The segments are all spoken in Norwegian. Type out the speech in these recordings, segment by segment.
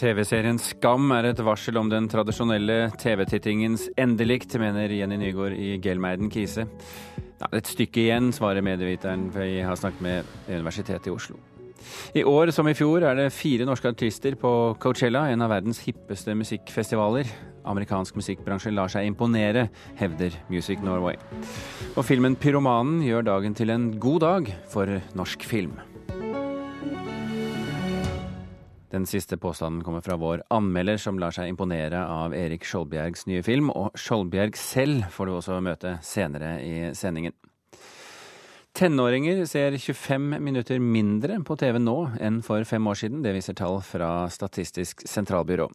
TV-serien Skam er et varsel om den tradisjonelle TV-tittingens endelikt, mener Jenny Nygaard i Gelmeiden Kise. Ja, et stykke igjen, svarer medieviteren vi har snakket med Universitetet i Oslo. I år som i fjor er det fire norske artister på Coachella, en av verdens hippeste musikkfestivaler. Amerikansk musikkbransje lar seg imponere, hevder Music Norway. Og filmen 'Pyromanen' gjør dagen til en god dag for norsk film. Den siste påstanden kommer fra vår anmelder, som lar seg imponere av Erik Skjoldbjergs nye film. Og Skjoldbjerg selv får du også møte senere i sendingen. Tenåringer ser 25 minutter mindre på TV nå enn for fem år siden. Det viser tall fra Statistisk sentralbyrå.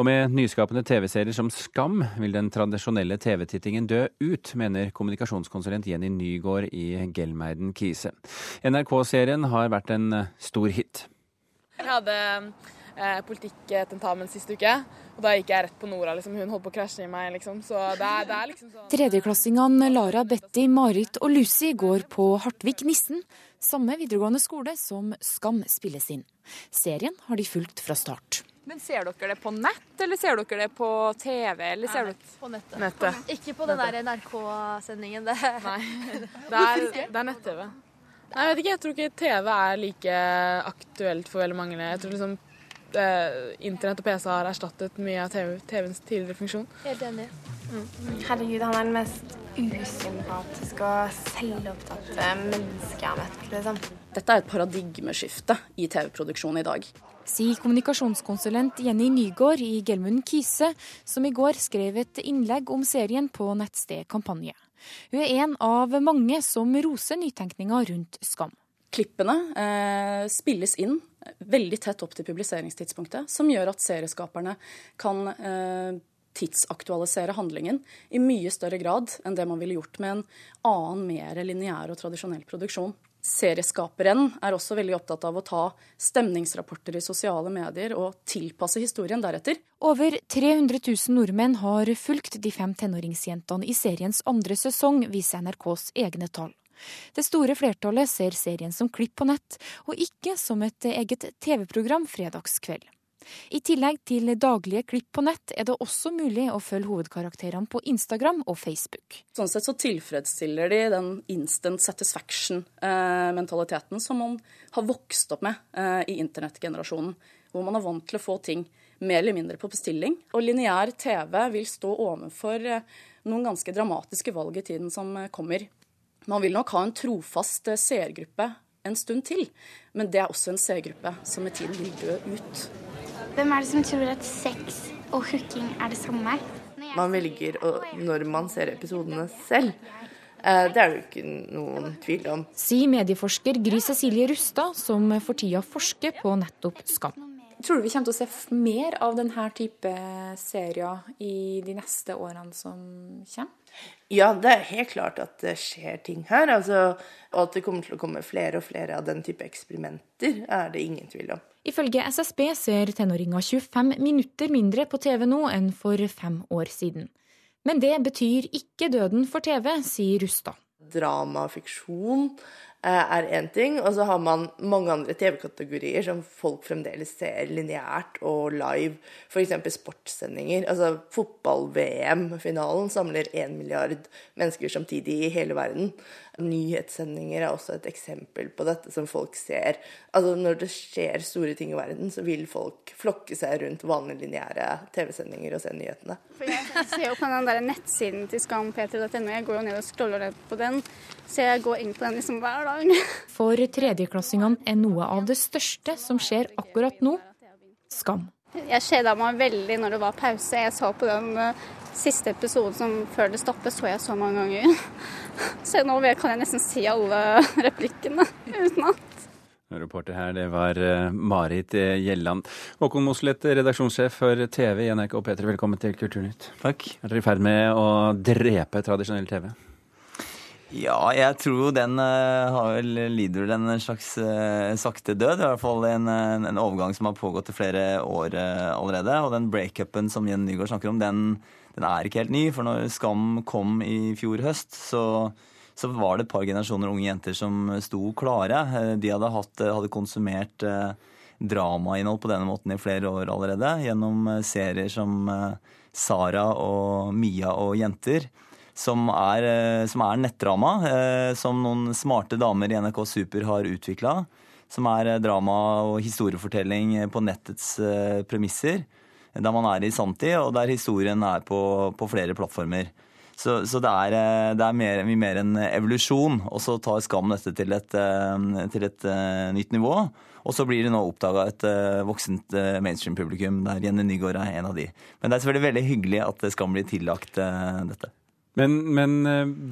Og med nyskapende TV-serier som Skam vil den tradisjonelle TV-tittingen dø ut, mener kommunikasjonskonsulent Jenny Nygaard i Gelmeiden Kise. NRK-serien har vært en stor hit. Jeg hadde eh, politikktentamen sist uke, og da gikk jeg rett på Nora. Liksom. Hun holdt på å krasje i meg, liksom. Så det er, det er liksom sånn Tredjeklassingene Lara, Betty, Marit og Lucy går på Hartvik Nissen, samme videregående skole som Skam spilles inn. Serien har de fulgt fra start. Men ser dere det på nett, eller ser dere det på TV? Eller ser Nei, på nettet. nettet? Ikke på den der NRK-sendingen. Det. Nei, det er, det er nett-TV. Nei, jeg vet ikke. Jeg tror ikke TV er like aktuelt for veldig mange. Jeg tror liksom eh, Internett og PC har erstattet mye av TV, TVs tidligere funksjon. Helt enig. Herregud, han er den mest usympatiske og selvopptatte mennesket jeg har møtt. Liksom. Dette er et paradigmeskifte i TV-produksjonen i dag. Sier kommunikasjonskonsulent Jenny Nygaard i Gelmund Kise, som i går skrev et innlegg om serien på nettsted Kampanje. Hun er en av mange som roser nytenkninga rundt Skam. Klippene eh, spilles inn veldig tett opp til publiseringstidspunktet, som gjør at serieskaperne kan eh, tidsaktualisere handlingen i mye større grad enn det man ville gjort med en annen, mer lineær og tradisjonell produksjon. Serieskaperen er også veldig opptatt av å ta stemningsrapporter i sosiale medier og tilpasse historien deretter. Over 300 000 nordmenn har fulgt de fem tenåringsjentene i seriens andre sesong, viser NRKs egne tall. Det store flertallet ser serien som klipp på nett, og ikke som et eget TV-program fredagskveld. I tillegg til daglige klipp på nett er det også mulig å følge hovedkarakterene på Instagram og Facebook. Sånn sett så tilfredsstiller de den instant satisfaction-mentaliteten som man har vokst opp med eh, i internettgenerasjonen. Hvor man er vant til å få ting mer eller mindre på bestilling. Og lineær TV vil stå overfor eh, noen ganske dramatiske valg i tiden som eh, kommer. Man vil nok ha en trofast seergruppe en stund til, men det er også en seergruppe som med tiden vil dø ut. Hvem er det som tror at sex og hooking er det samme? Man velger å, når man ser episodene selv. Eh, Det er det jo ikke noen tvil om. Sier medieforsker Gry Cecilie Rustad, som for tida forsker på nettopp Skam. Tror du vi kommer til å se mer av denne type serier i de neste årene som kommer? Ja, det er helt klart at det skjer ting her. Altså, og at det kommer til å komme flere og flere av den type eksperimenter, er det ingen tvil om. Ifølge SSB ser tenåringer 25 minutter mindre på TV nå enn for fem år siden. Men det betyr ikke døden for TV, sier Rustad. Drama og fiksjon er én ting, og så har man mange andre TV-kategorier som folk fremdeles ser lineært og live. F.eks. sportssendinger. Altså Fotball-VM-finalen samler én milliard mennesker samtidig i hele verden. Nyhetssendinger er også et eksempel på dette som folk ser. Altså Når det skjer store ting i verden, så vil folk flokke seg rundt vanlige lineære TV-sendinger og se nyhetene. For jeg ser jo på den der nettsiden til skampetro.no. Jeg går jo ned og scroller ned på den, så jeg går inn på den liksom hver dag. For tredjeklassingene er noe av det største som skjer akkurat nå, skam. Jeg kjeda meg veldig når det var pause. Jeg så på den eh, siste episoden som før det stoppet, så jeg så mange ganger. Så nå kan jeg nesten si alle replikkene utenat. Reporter her, det var eh, Marit eh, Gjelland. Håkon Mosleth, redaksjonssjef for TV i NRK P3, velkommen til Kulturnytt. Takk. Er dere i ferd med å drepe tradisjonell TV? Ja, jeg tror den eh, har vel lider vel en slags sakte død. I hvert fall en, en, en overgang som har pågått i flere år allerede. Og den breakupen som Jenny Nygaard snakker om, den, den er ikke helt ny. For når Skam kom i fjor høst, så, så var det et par generasjoner unge jenter som sto klare. Eh, De hadde, hatt, hadde konsumert eh, dramainnhold på denne måten i flere år allerede. Gjennom eh, serier som eh, Sara og Mia og Jenter. Som er, eh, som er nettdrama, som noen smarte damer i NRK Super har utvikla. Som er drama og historiefortelling på nettets premisser. Der man er i sanntid, og der historien er på, på flere plattformer. Så, så det er, det er mer, mye mer en evolusjon. Og så tar Skam dette til et, til et nytt nivå. Og så blir det nå oppdaga et voksent mainstream-publikum, der Jenny Nygaard er en av de. Men det er selvfølgelig veldig hyggelig at det skal bli tillagt dette. Men, men,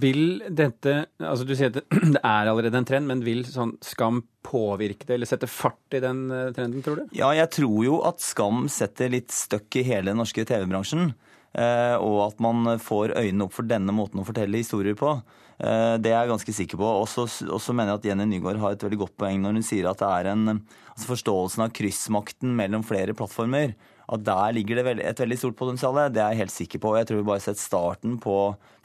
vil dette altså Du sier at det er allerede en trend, men vil sånn Skam påvirke det, eller sette fart i den trenden, tror du? Ja, jeg tror jo at Skam setter litt støkk i hele den norske TV-bransjen. Og at man får øynene opp for denne måten å fortelle historier på. Eh, det er jeg ganske sikker på. Og så mener jeg at Jenny Nygaard har et veldig godt poeng når hun sier at det er en altså forståelsen av kryssmakten mellom flere plattformer. At der ligger det et veldig stort potensial. Det er jeg helt sikker på. Jeg tror vi bare har sett starten på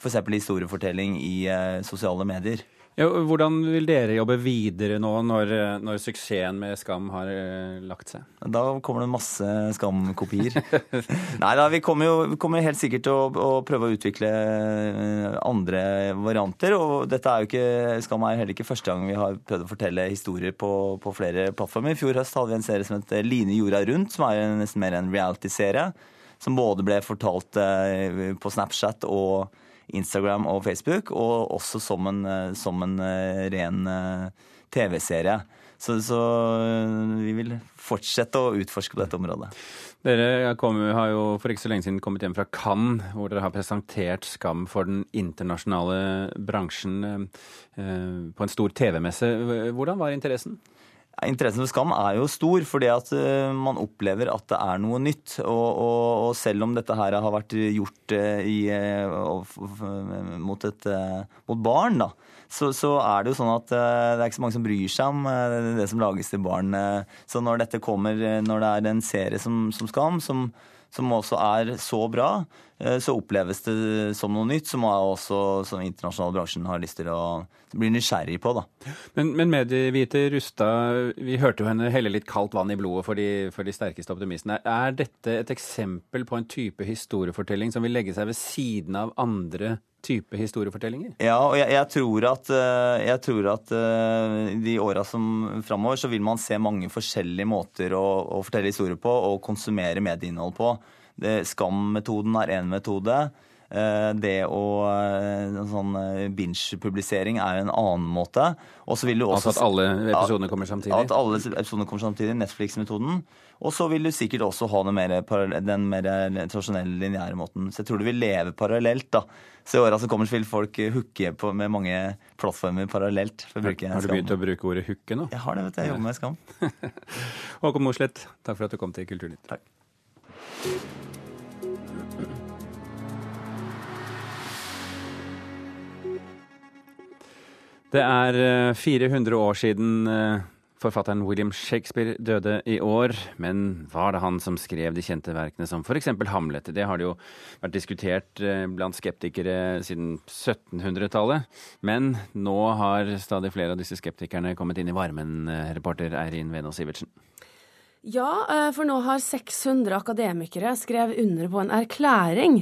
f.eks. historiefortelling i eh, sosiale medier. Ja, hvordan vil dere jobbe videre nå når, når suksessen med Skam har uh, lagt seg? Da kommer det masse Skam-kopier. Nei da, vi kommer jo vi kommer helt sikkert til å, å, prøve å utvikle uh, andre varianter. Og dette er jo ikke, Skam er heller ikke første gang vi har prøvd å fortelle historier på, på flere plattformer. I fjor høst hadde vi en serie som het Line jorda rundt, som er nesten mer en reality-serie. Som både ble fortalt på Snapchat og Instagram og Facebook, og også som en, eh, som en eh, ren eh, TV-serie. Så, så, vi vil fortsette å utforske på dette området. Dere kom, har jo for ikke så lenge siden kommet hjem fra Cannes, hvor dere har presentert Skam for den internasjonale bransjen eh, på en stor TV-messe. Hvordan var interessen? Interessen for Skam er jo stor, fordi at eh, man opplever at det er noe nytt. Og, og, og selv om dette her har vært gjort eh, i, eh, mot, et, mot, barn, da, så, så, er det jo sånn at det er ikke så mange som bryr seg om det som lages til barn. Så når dette kommer, når det er en serie som, som Skam, som, som også er så bra, så oppleves det som noe nytt, som også som internasjonale bransjen har lyst til å bli nysgjerrig på. da. Men, men medievite Rustad, vi hørte jo henne helle litt kaldt vann i blodet for de, for de sterkeste optimistene. Er dette et eksempel på en type historiefortelling som vil legge seg ved siden av andre type historiefortellinger? Ja, og jeg, jeg tror at, eh, jeg tror at uh, de åra som framover så vil man se mange forskjellige måter å, å fortelle historier på og konsumere medieinnhold på. Skam-metoden er én metode. Eh, det å eh, sånn eh, binge-publisering er jo en annen måte. Og så vil du også, altså at alle episodene kommer samtidig? At alle episodene kommer samtidig. Netflix-metoden. Og så vil du sikkert også ha den mer, den mer tradisjonelle, lineære måten. Så jeg tror du vil leve parallelt. da. Så i åra som kommer, så vil folk hooke med mange plattformer parallelt. har du begynt å bruke ordet hooke nå? Jeg har det, vet du. Jeg jobber med Skam. Håkon Mosleth, takk for at du kom til Kulturnytt. Takk. Det er 400 eh, år siden eh, forfatteren William Shakespeare døde i år. Men var det han som skrev de kjente verkene som f.eks. Hamlet? Det har det jo vært diskutert eh, blant skeptikere siden 1700-tallet. Men nå har stadig flere av disse skeptikerne kommet inn i varmen, reporter Eirin Venås Sivertsen. Ja, eh, for nå har 600 akademikere skrevet under på en erklæring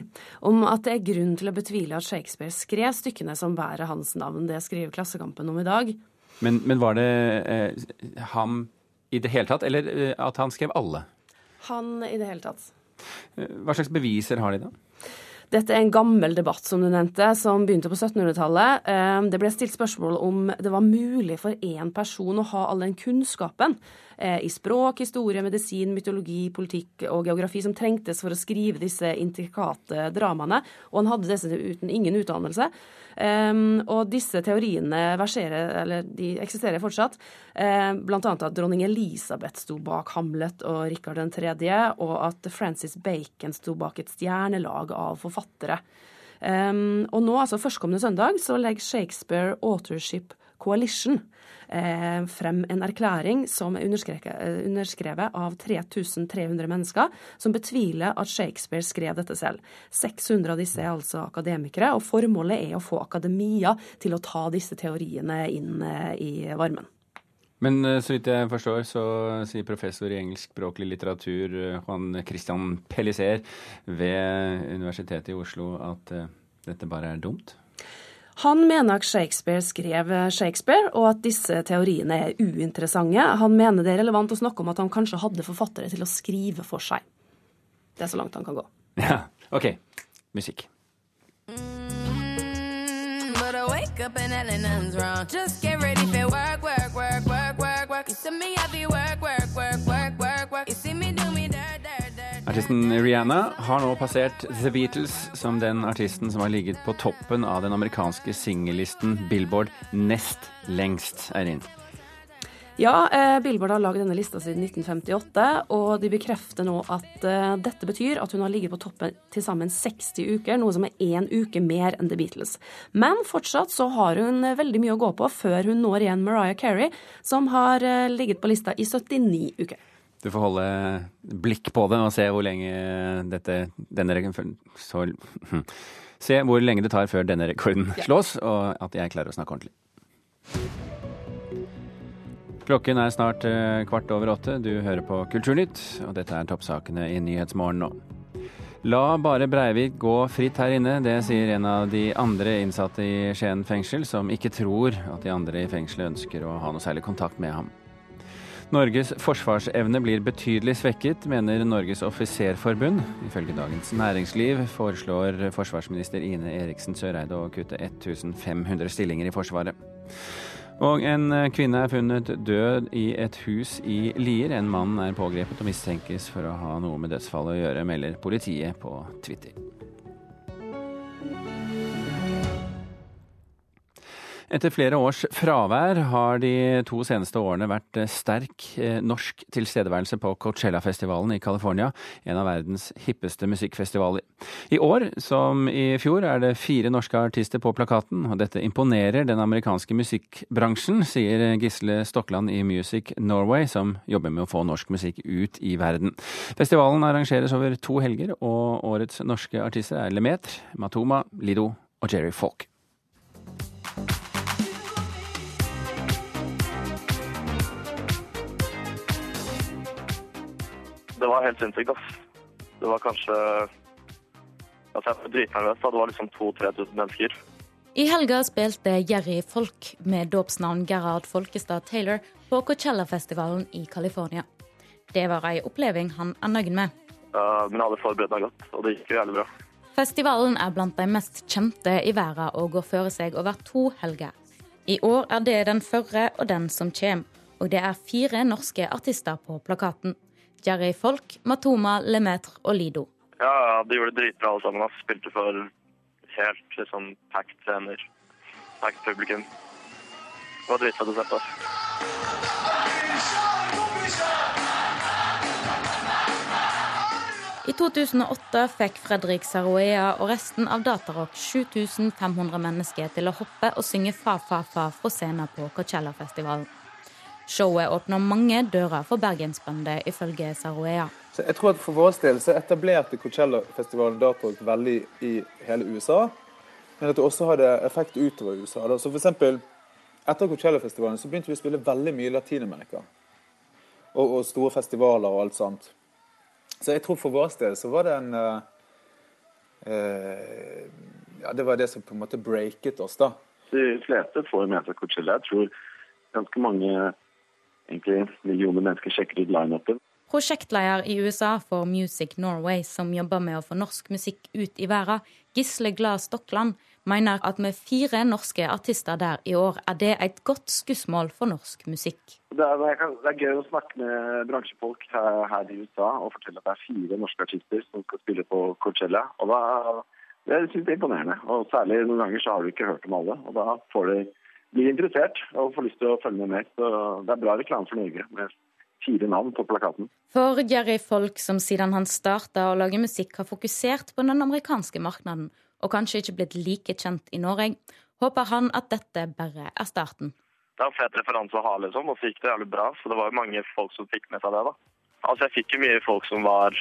om at det er grunn til å betvile at Shakespeare skrev stykkene som bærer hans navn. Det skriver Klassekampen om i dag. Men, men var det eh, ham i det hele tatt, eller eh, at han skrev alle? Han i det hele tatt. Eh, hva slags beviser har de da? Dette er en gammel debatt, som du nevnte, som begynte på 1700-tallet. Det ble stilt spørsmål om det var mulig for én person å ha all den kunnskapen Eh, i språk, historie, medisin, mytologi, politikk og geografi som trengtes for å skrive disse intrikate dramaene. Og han hadde disse uten ingen utdannelse. Um, og disse teoriene verserer, eller de eksisterer fortsatt. bl.a. blant annet at dronning Elisabeth sto bak Hamlet og Rikard 3., og at Francis Bacon sto bak et stjernelag av forfattere. Um, og nå, altså førstkommende søndag, så legger Shakespeare Authorship Coalition eh, frem en erklæring som er eh, underskrevet av 3300 mennesker, som betviler at Shakespeare skrev dette selv. 600 av disse er altså akademikere, og formålet er å få akademia til å ta disse teoriene inn eh, i varmen. Men eh, så vidt jeg forstår, så sier professor i engelskspråklig litteratur eh, Juan Christian Pellicer ved Universitetet i Oslo at uh, dette bare er dumt? Han mener at Shakespeare skrev Shakespeare, og at disse teoriene er uinteressante. Han mener det er relevant å snakke om at han kanskje hadde forfattere til å skrive for seg. Det er så langt han kan gå. Ja, OK. Musikk. Wake up and Ellen, nothing's wrong. Just get ready for work, work, work, work, work, work. You see me happy work, work, work, work, work, work. You see me do me dirt, dirt, dirt. Artisten Rihanna har nå passert The Beatles som den artisten som har ligget på toppen av den amerikanske singellisten Billboard nest lengst, Eirin. Ja, eh, Billboard har lagd denne lista siden 1958, og de bekrefter nå at eh, dette betyr at hun har ligget på toppen til sammen 60 uker, noe som er én uke mer enn The Beatles. Men fortsatt så har hun veldig mye å gå på før hun når igjen Mariah Carey, som har eh, ligget på lista i 79 uker. Du får holde blikk på det og se hvor lenge dette, denne så, Se hvor lenge det tar før denne rekorden slås, og at jeg klarer å snakke ordentlig. Klokken er snart eh, kvart over åtte. Du hører på Kulturnytt, og dette er toppsakene i Nyhetsmorgen nå. La bare Breivik gå fritt her inne, det sier en av de andre innsatte i Skien fengsel, som ikke tror at de andre i fengselet ønsker å ha noe særlig kontakt med ham. Norges forsvarsevne blir betydelig svekket, mener Norges offiserforbund. Ifølge Dagens Næringsliv foreslår forsvarsminister Ine Eriksen Søreide å kutte 1500 stillinger i Forsvaret. Og en eh, kvinne er funnet død i et hus i Lier. En mann er pågrepet og mistenkes for å ha noe med dødsfallet å gjøre, melder politiet på Twitter. Etter flere års fravær har de to seneste årene vært sterk eh, norsk tilstedeværelse på Coachella-festivalen i California, en av verdens hippeste musikkfestivaler. I år, som i fjor, er det fire norske artister på plakaten, og dette imponerer den amerikanske musikkbransjen, sier Gisle Stokland i Music Norway, som jobber med å få norsk musikk ut i verden. Festivalen arrangeres over to helger, og årets norske artister er Lemetre, Matoma, Lido og Jerry Falk. Det var helt sinnssykt, ass. Det var kanskje Altså, jeg var dritnervøs. Det var liksom 2000-3000 mennesker. I helga spilte Jerry Folk med dåpsnavn Gerhard Folkestad Taylor på Coachella-festivalen i California. Det var ei oppleving han er nøyd med. Uh, men jeg hadde forberedt meg godt, og det gikk jo jævlig bra. Festivalen er blant de mest kjente i verden og går føre seg over to helger. I år er det den førre og den som kommer, og det er fire norske artister på plakaten. Jerry Folk, Matoma, Lemaitre og Lido. Ja, de gjorde det dritbra alle sammen. Spilte for helt liksom packed scener. Packed publikum. Det var dritfett å se på. I 2008 fikk Fredrik Saroea og resten av Datarock 7500 mennesker til å hoppe og synge Fa-fa-fa fra scenen på Coachella-festivalen. Showet åpner mange dører for bergensbandet, ifølge Saroea. Så jeg tror at For vår del så etablerte Coachella-festivalen datarock veldig i hele USA. Men at det også hadde effekt utover USA. Da. Så for eksempel, Etter Coachella-festivalen så begynte vi å spille veldig mye i Latin-Amerika. Og, og, store festivaler og alt sånt. Så jeg tror for vår del så var det en uh, uh, Ja, det var det som på en måte breaket oss, da. De fleste får med seg Coachella. Jeg tror ganske mange egentlig millioner mennesker sjekker ut lineupen. Prosjektleder i USA for Music Norway, som jobber med å få norsk musikk ut i verden, Gisle Glad Stokland, mener at med fire norske artister der i år, er det et godt skussmål for norsk musikk. Det er, det er gøy å snakke med bransjefolk her, her, i USA og fortelle at det er fire norske artister som skal spille på Coachella. Og da, det synes jeg er imponerende. Og særlig noen ganger så har du ikke hørt om alle. Og da får de blir interessert og får lyst til å følge med mer. Så det er bra reklame for Norge med fire navn på plakaten. For Jerry Folk, som siden han starta å lage musikk, har fokusert på den amerikanske markedet, og kanskje ikke blitt like kjent i Norge, håper han at dette bare er starten. Det er en fet referanse å ha, liksom, og så gikk det jævlig bra. Så det var jo mange folk som fikk med seg det, da. Altså, jeg fikk jo mye folk som var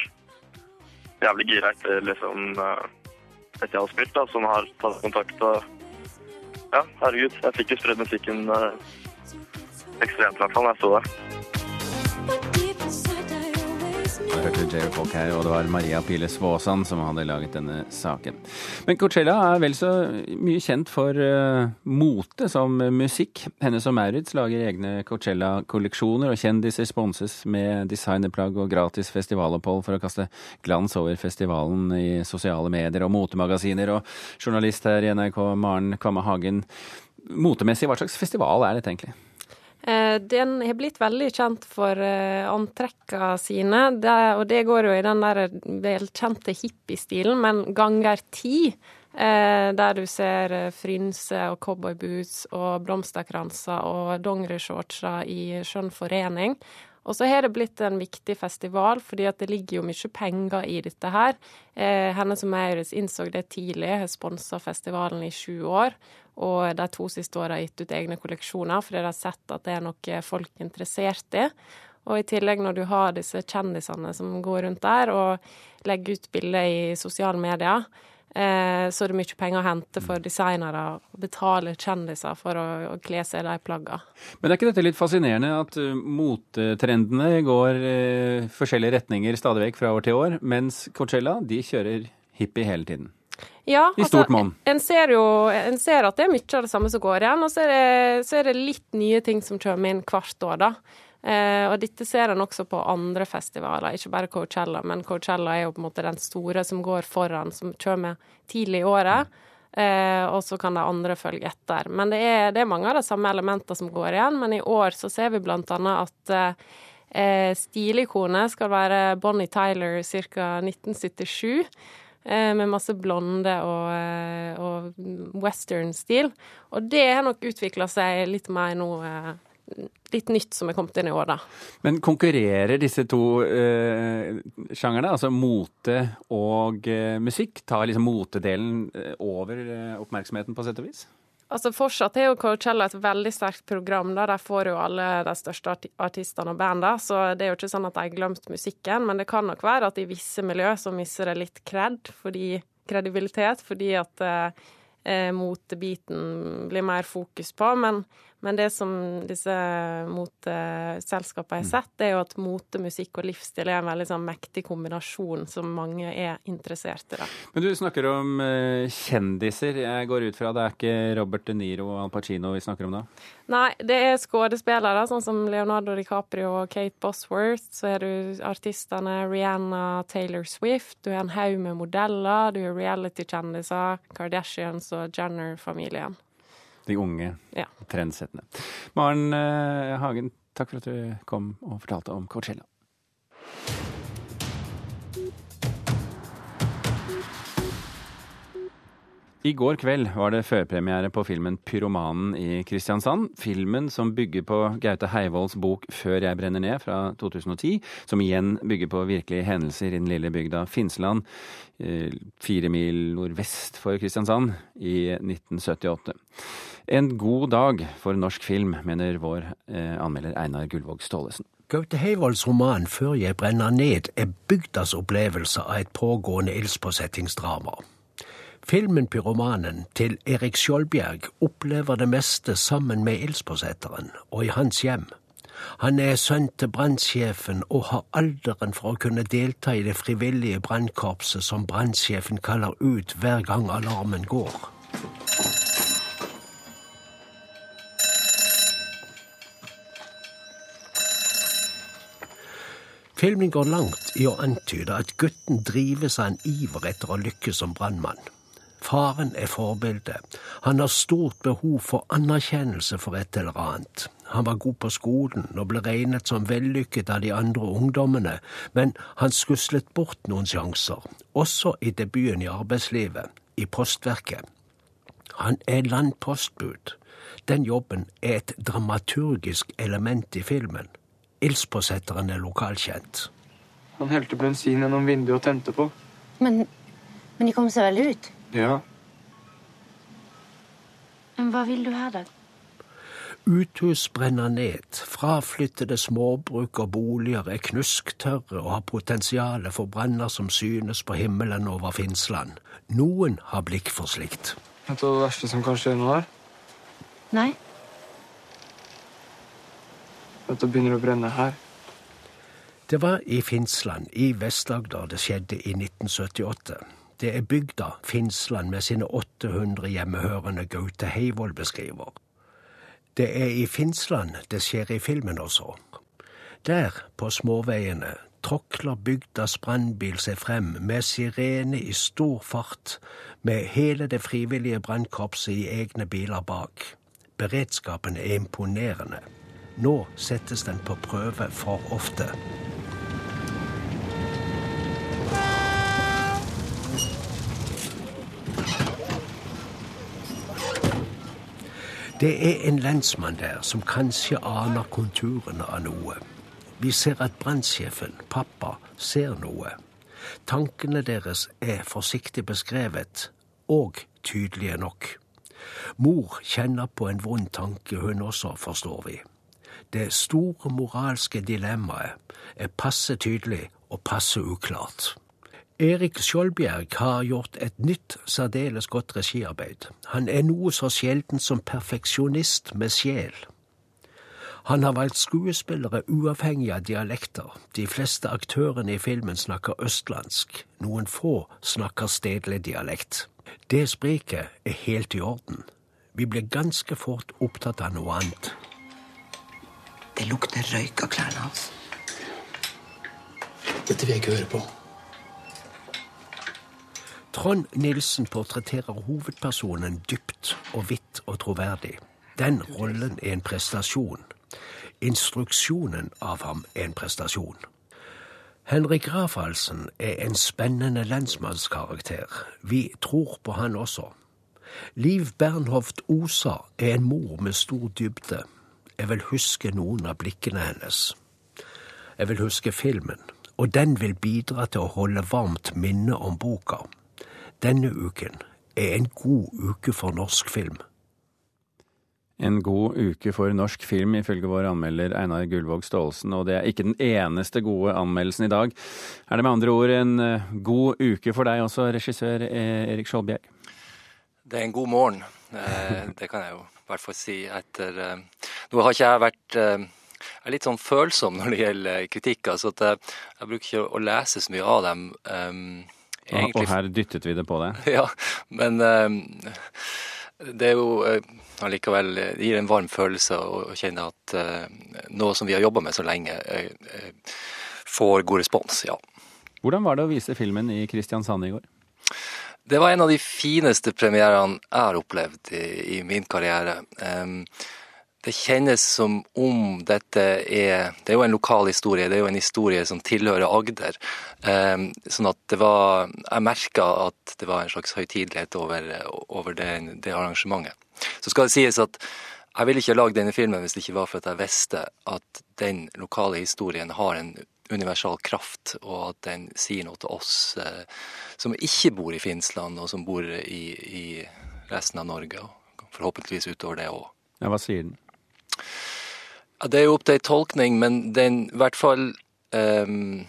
jævlig gira etter liksom eh, etter jeg har spilt, da, som har tatt kontakt og ja, herregud. Jeg fikk jo spredd musikken uh, ekstremt, i hvert fall, da jeg sto der. Jeg hørte Jerry Folk her, og det var Maria Pile Svåsand som hadde laget denne saken. Men Coachella er vel så mye kjent for uh, mote som musikk. Hennes og Maurits lager egne Coachella-kolleksjoner, og kjendiser sponses med designerplagg og gratis festivalopphold for å kaste glans over festivalen i sosiale medier og motemagasiner. Og journalist her i NRK, Maren Kvamme Hagen. Motemessig, hva slags festival er dette egentlig? Eh, den har blitt veldig kjent for eh, antrekka sine, det, og det går jo i den der velkjente hippiestilen, men ganger ti. Eh, der du ser frynser og cowboyboots og blomsterkranser og dongerishortser i skjønn forening. Og så har det blitt en viktig festival, fordi at det ligger jo mye penger i dette her. Eh, Hennes og Maurits innså det tidlig, har sponsa festivalen i sju år og de to siste åra gitt ut egne kolleksjoner, fordi de har sett at det er noe folk er interessert i. Og i tillegg, når du har disse kjendisene som går rundt der og legger ut bilder i sosiale medier, eh, så er det mye penger å hente for designere å betale kjendiser for å, å kle seg i de plaggene. Men er ikke dette litt fascinerende at uh, motetrendene går eh, forskjellige retninger stadig vekk fra år til år, mens Coachella de kjører hippie hele tiden? Ja, I stort monn. Altså, en ser jo en ser at det er mye av det samme som går igjen, og så er det, så er det litt nye ting som kommer inn hvert år, da. Eh, og dette ser en også på andre festivaler, ikke bare Coachella, men Coachella er jo på en måte den store som går foran, som kommer tidlig i året. Eh, og så kan de andre følge etter. Men det er, det er mange av de samme elementene som går igjen, men i år så ser vi blant annet at eh, stilikonet skal være Bonnie Tyler ca. 1977. Eh, med masse blonde og, eh, og western-stil. Og det har nok utvikla seg litt mer nå eh, litt nytt som er kommet inn i år, da. Men konkurrerer disse to eh, sjangerne, altså mote og eh, musikk? Tar liksom motedelen over eh, oppmerksomheten, på sett og vis? Altså Fortsatt er jo Coachella et veldig sterkt program. da, Der får jo alle de største artistene og bandene. Så det er jo ikke sånn at de har glemt musikken. Men det kan nok være at i visse miljø så mister det litt kred, fordi, kredibilitet, fordi at eh, motebiten blir mer fokus på. Men men det som disse moteselskapene har sett, det er jo at mote, musikk og livsstil er en veldig sånn mektig kombinasjon som mange er interessert i. Da. Men du snakker om uh, kjendiser. Jeg går ut fra det er ikke Robert De Niro og Al Pacino vi snakker om da? Nei, det er skuespillere, sånn som Leonardo DiCaprio og Kate Bosworth. Så er du artistene Rihanna, Taylor Swift. Du har en haug med modeller. Du har reality-kjendiser, Kardashians og Jenner-familien. De unge ja. trendsettene. Maren eh, Hagen, takk for at du kom og fortalte om Coachella. I går kveld var det førpremiere på filmen 'Pyromanen' i Kristiansand. Filmen som bygger på Gaute Heivolds bok 'Før jeg brenner ned' fra 2010. Som igjen bygger på virkelige hendelser i den lille bygda Finnsland, eh, fire mil nordvest for Kristiansand, i 1978. En god dag for norsk film, mener vår eh, anmelder Einar Gullvåg Staalesen. Gaute Heivolds roman 'Før jeg brenner ned' er bygdas opplevelse av et pågående ildspåsettingsdrama. Filmen Pyromanen til Erik Skjoldbjerg opplever det meste sammen med ildspåsetteren og i hans hjem. Han er sønn til brannsjefen og har alderen for å kunne delta i det frivillige brannkorpset som brannsjefen kaller ut hver gang alarmen går. Filmen går langt i å antyde at gutten drives av en iver etter å lykkes som brannmann. Faren er forbildet. Han har stort behov for anerkjennelse for et eller annet. Han var god på skolen og ble regnet som vellykket av de andre ungdommene, men han skuslet bort noen sjanser, også i debuten i arbeidslivet, i postverket. Han er landpostbud. Den jobben er et dramaturgisk element i filmen. Ildspåsetteren er lokalkjent. Han helte bensin gjennom vinduet og tente på. Men, men de kom seg vel ut? Ja. Men hva vil du her, da? Uthus brenner ned, fraflyttede småbruk og boliger er knusktørre og har potensial for branner som synes på himmelen over Finnsland. Noen har blikk for slikt. Vet du hva det verste som kan skje nå er? Nei. at det begynner å brenne her. Det var i Finnsland i Vest-Agder det skjedde i 1978. Det er bygda Finnsland med sine 800 hjemmehørende Gaute Heivold beskriver. Det er i Finnsland det skjer i filmen også. Der, på småveiene, tråkler bygdas brannbil seg frem med sirene i stor fart, med hele det frivillige brannkorpset i egne biler bak. Beredskapen er imponerende. Nå settes den på prøve for ofte. Det er en lensmann der som kanskje aner konturene av noe. Vi ser at brannsjefen, pappa, ser noe. Tankene deres er forsiktig beskrevet, og tydelige nok. Mor kjenner på en vond tanke, hun også, forstår vi. Det store moralske dilemmaet er passe tydelig og passe uklart. Erik Skjoldbjerg har gjort et nytt, særdeles godt regiarbeid. Han er noe så sjelden som perfeksjonist med sjel. Han har valgt skuespillere uavhengig av dialekter. De fleste aktørene i filmen snakker østlandsk. Noen få snakker stedlig dialekt. Det spriket er helt i orden. Vi blir ganske fort opptatt av noe annet. Det lukter røyk av klærne hans. Dette vil jeg ikke høre på. Trond Nilsen portretterer hovedpersonen dypt og hvitt og troverdig. Den rollen er en prestasjon. Instruksjonen av ham er en prestasjon. Henrik Rafaelsen er en spennende lensmannskarakter. Vi tror på han også. Liv Bernhoft Osa er en mor med stor dybde. Jeg vil huske noen av blikkene hennes. Jeg vil huske filmen, og den vil bidra til å holde varmt minne om boka. Denne uken er en god uke for norsk film. En god uke for norsk film, ifølge vår anmelder Einar Gullvåg Staalesen. Og det er ikke den eneste gode anmeldelsen i dag. Er det med andre ord en eh, god uke for deg også, regissør eh, Erik Skjoldbjerg? Det er en god morgen. Eh, det kan jeg jo i hvert fall si etter Nå har ikke jeg vært jeg er litt sånn følsom når det gjelder kritikker, så at Jeg, jeg bruker ikke å lese så mye av dem. Egentlig. Og her dyttet vi det på deg. Ja, men det er jo allikevel det gir en varm følelse å kjenne at noe som vi har jobba med så lenge, får god respons. ja. Hvordan var det å vise filmen i Kristiansand i går? Det var en av de fineste premierene jeg har opplevd i, i min karriere. Um, det kjennes som om dette er Det er jo en lokal historie, det er jo en historie som tilhører Agder. Um, sånn at det var Jeg merka at det var en slags høytidelighet over, over det, det, arrangementet. Så skal det sies at jeg ville ikke lagd denne filmen hvis det ikke var for at jeg visste at den lokale historien har en universal kraft, og at den sier noe til oss eh, som ikke bor i Finnsland, og som bor i, i resten av Norge, og forhåpentligvis utover det òg. Ja, hva sier den? Ja, det er jo opp til en tolkning, men den i hvert fall um,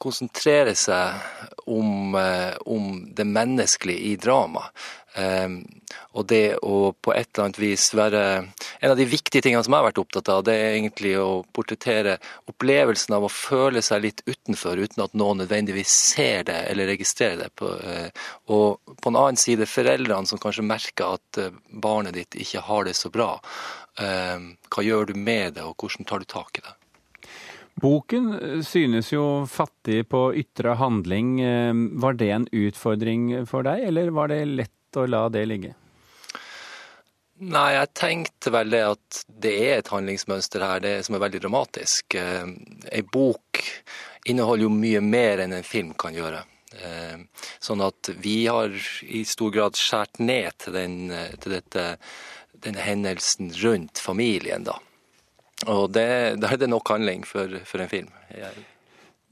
konsentrerer seg om, uh, om, det menneskelige i drama. Um, og det å på et eller annet vis være En av de viktige tingene som jeg har vært opptatt av, det er egentlig å portrettere opplevelsen av å føle seg litt utenfor, uten at noen nødvendigvis ser det eller registrerer det. På, uh, og på en annen side foreldrene som kanskje merker at uh, barnet ditt ikke har det så bra. Hva gjør du med det, og hvordan tar du tak i det? Boken synes jo fattig på ytre handling. Var det en utfordring for deg, eller var det lett å la det ligge? Nei, jeg tenkte vel det at det er et handlingsmønster her det som er veldig dramatisk. Ei bok inneholder jo mye mer enn en film kan gjøre. Sånn at vi har i stor grad skåret ned til, den, til dette denne hendelsen rundt familien, da. Og det, da er det nok handling for, for en film. Jeg...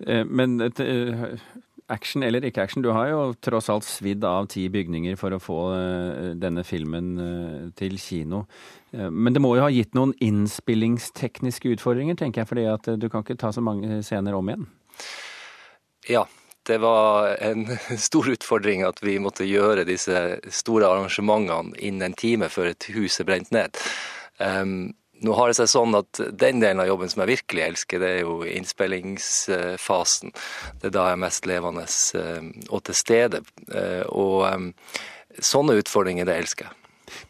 Eh, men eh, action eller ikke action, du har jo tross alt svidd av ti bygninger for å få eh, denne filmen til kino. Men det må jo ha gitt noen innspillingstekniske utfordringer, tenker jeg, fordi at du kan ikke ta så mange scener om igjen? Ja, det var en stor utfordring at vi måtte gjøre disse store arrangementene innen en time før et hus er brent ned. Um, nå har det seg sånn at den delen av jobben som jeg virkelig elsker, det er jo innspillingsfasen. Det er da jeg er mest levende eh, og til stede. Eh, og eh, sånne utfordringer, det elsker jeg.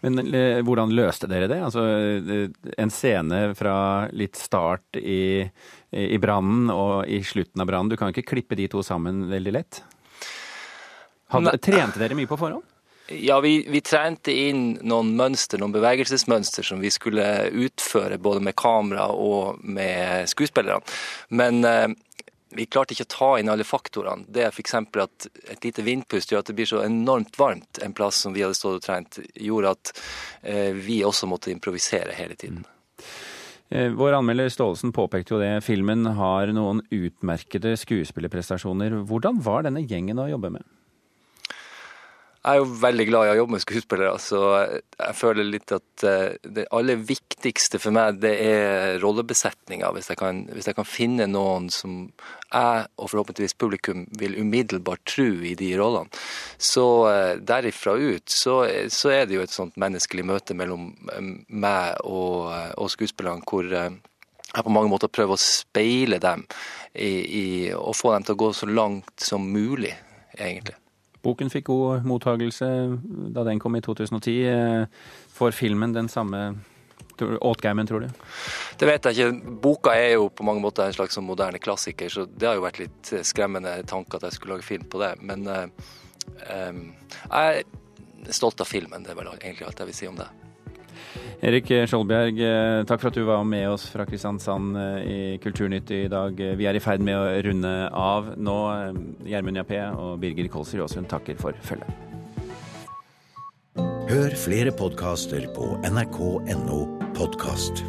Men hvordan løste dere det? Altså, en scene fra litt start i, i brannen og i slutten av brannen. Du kan ikke klippe de to sammen veldig lett? Hadde, trente dere mye på forhånd? Ja, vi, vi, trente inn noen mønster, noen bevegelsesmønster som vi skulle utføre både med kamera og med skuespillerne. Men eh, vi klarte ikke å ta inn alle faktorene. Det er f.eks. at et lite vindpust gjør at det blir så enormt varmt en plass som vi hadde stått og trent, gjorde at eh, vi også måtte improvisere hele tiden. Mm. Vår anmelder Staalesen påpekte jo det. Filmen har noen utmerkede skuespillerprestasjoner. Hvordan var denne gjengen å jobbe med? Jeg er jo veldig glad i å jobbe med skuespillere, så jeg føler litt at eh, det aller viktigste for meg, det er rollebesetninga. Hvis, hvis, jeg kan finne noen som jeg, og forhåpentligvis publikum, vil umiddelbart tro i de rollene. Så eh, derifra ut så, så er det jo et sånt menneskelig møte mellom eh, meg og, og skuespillerne, hvor jeg på mange måter prøver å speile dem i, i, og få dem til å gå så langt som mulig, egentlig. Boken fikk god mottagelse da den kom i 2010. Får filmen den samme åtgeimen, tror du? Det vet jeg ikke. Boka er jo på mange måter en slags sånn moderne klassiker, så det har jo vært litt skremmende tanke at jeg skulle lage film på det. Men uh, um, jeg er stolt av filmen, det er vel egentlig alt jeg vil si om det. Erik Skjoldbjerg, eh, takk for at du var med oss fra Kristiansand eh, i Kulturnytt i dag. Vi er i ferd med å runde av nå. Eh, Gjermund Jappé og Birger Kolsrud Aasund takker for følget. Hør flere podkaster på nrk.no podkast.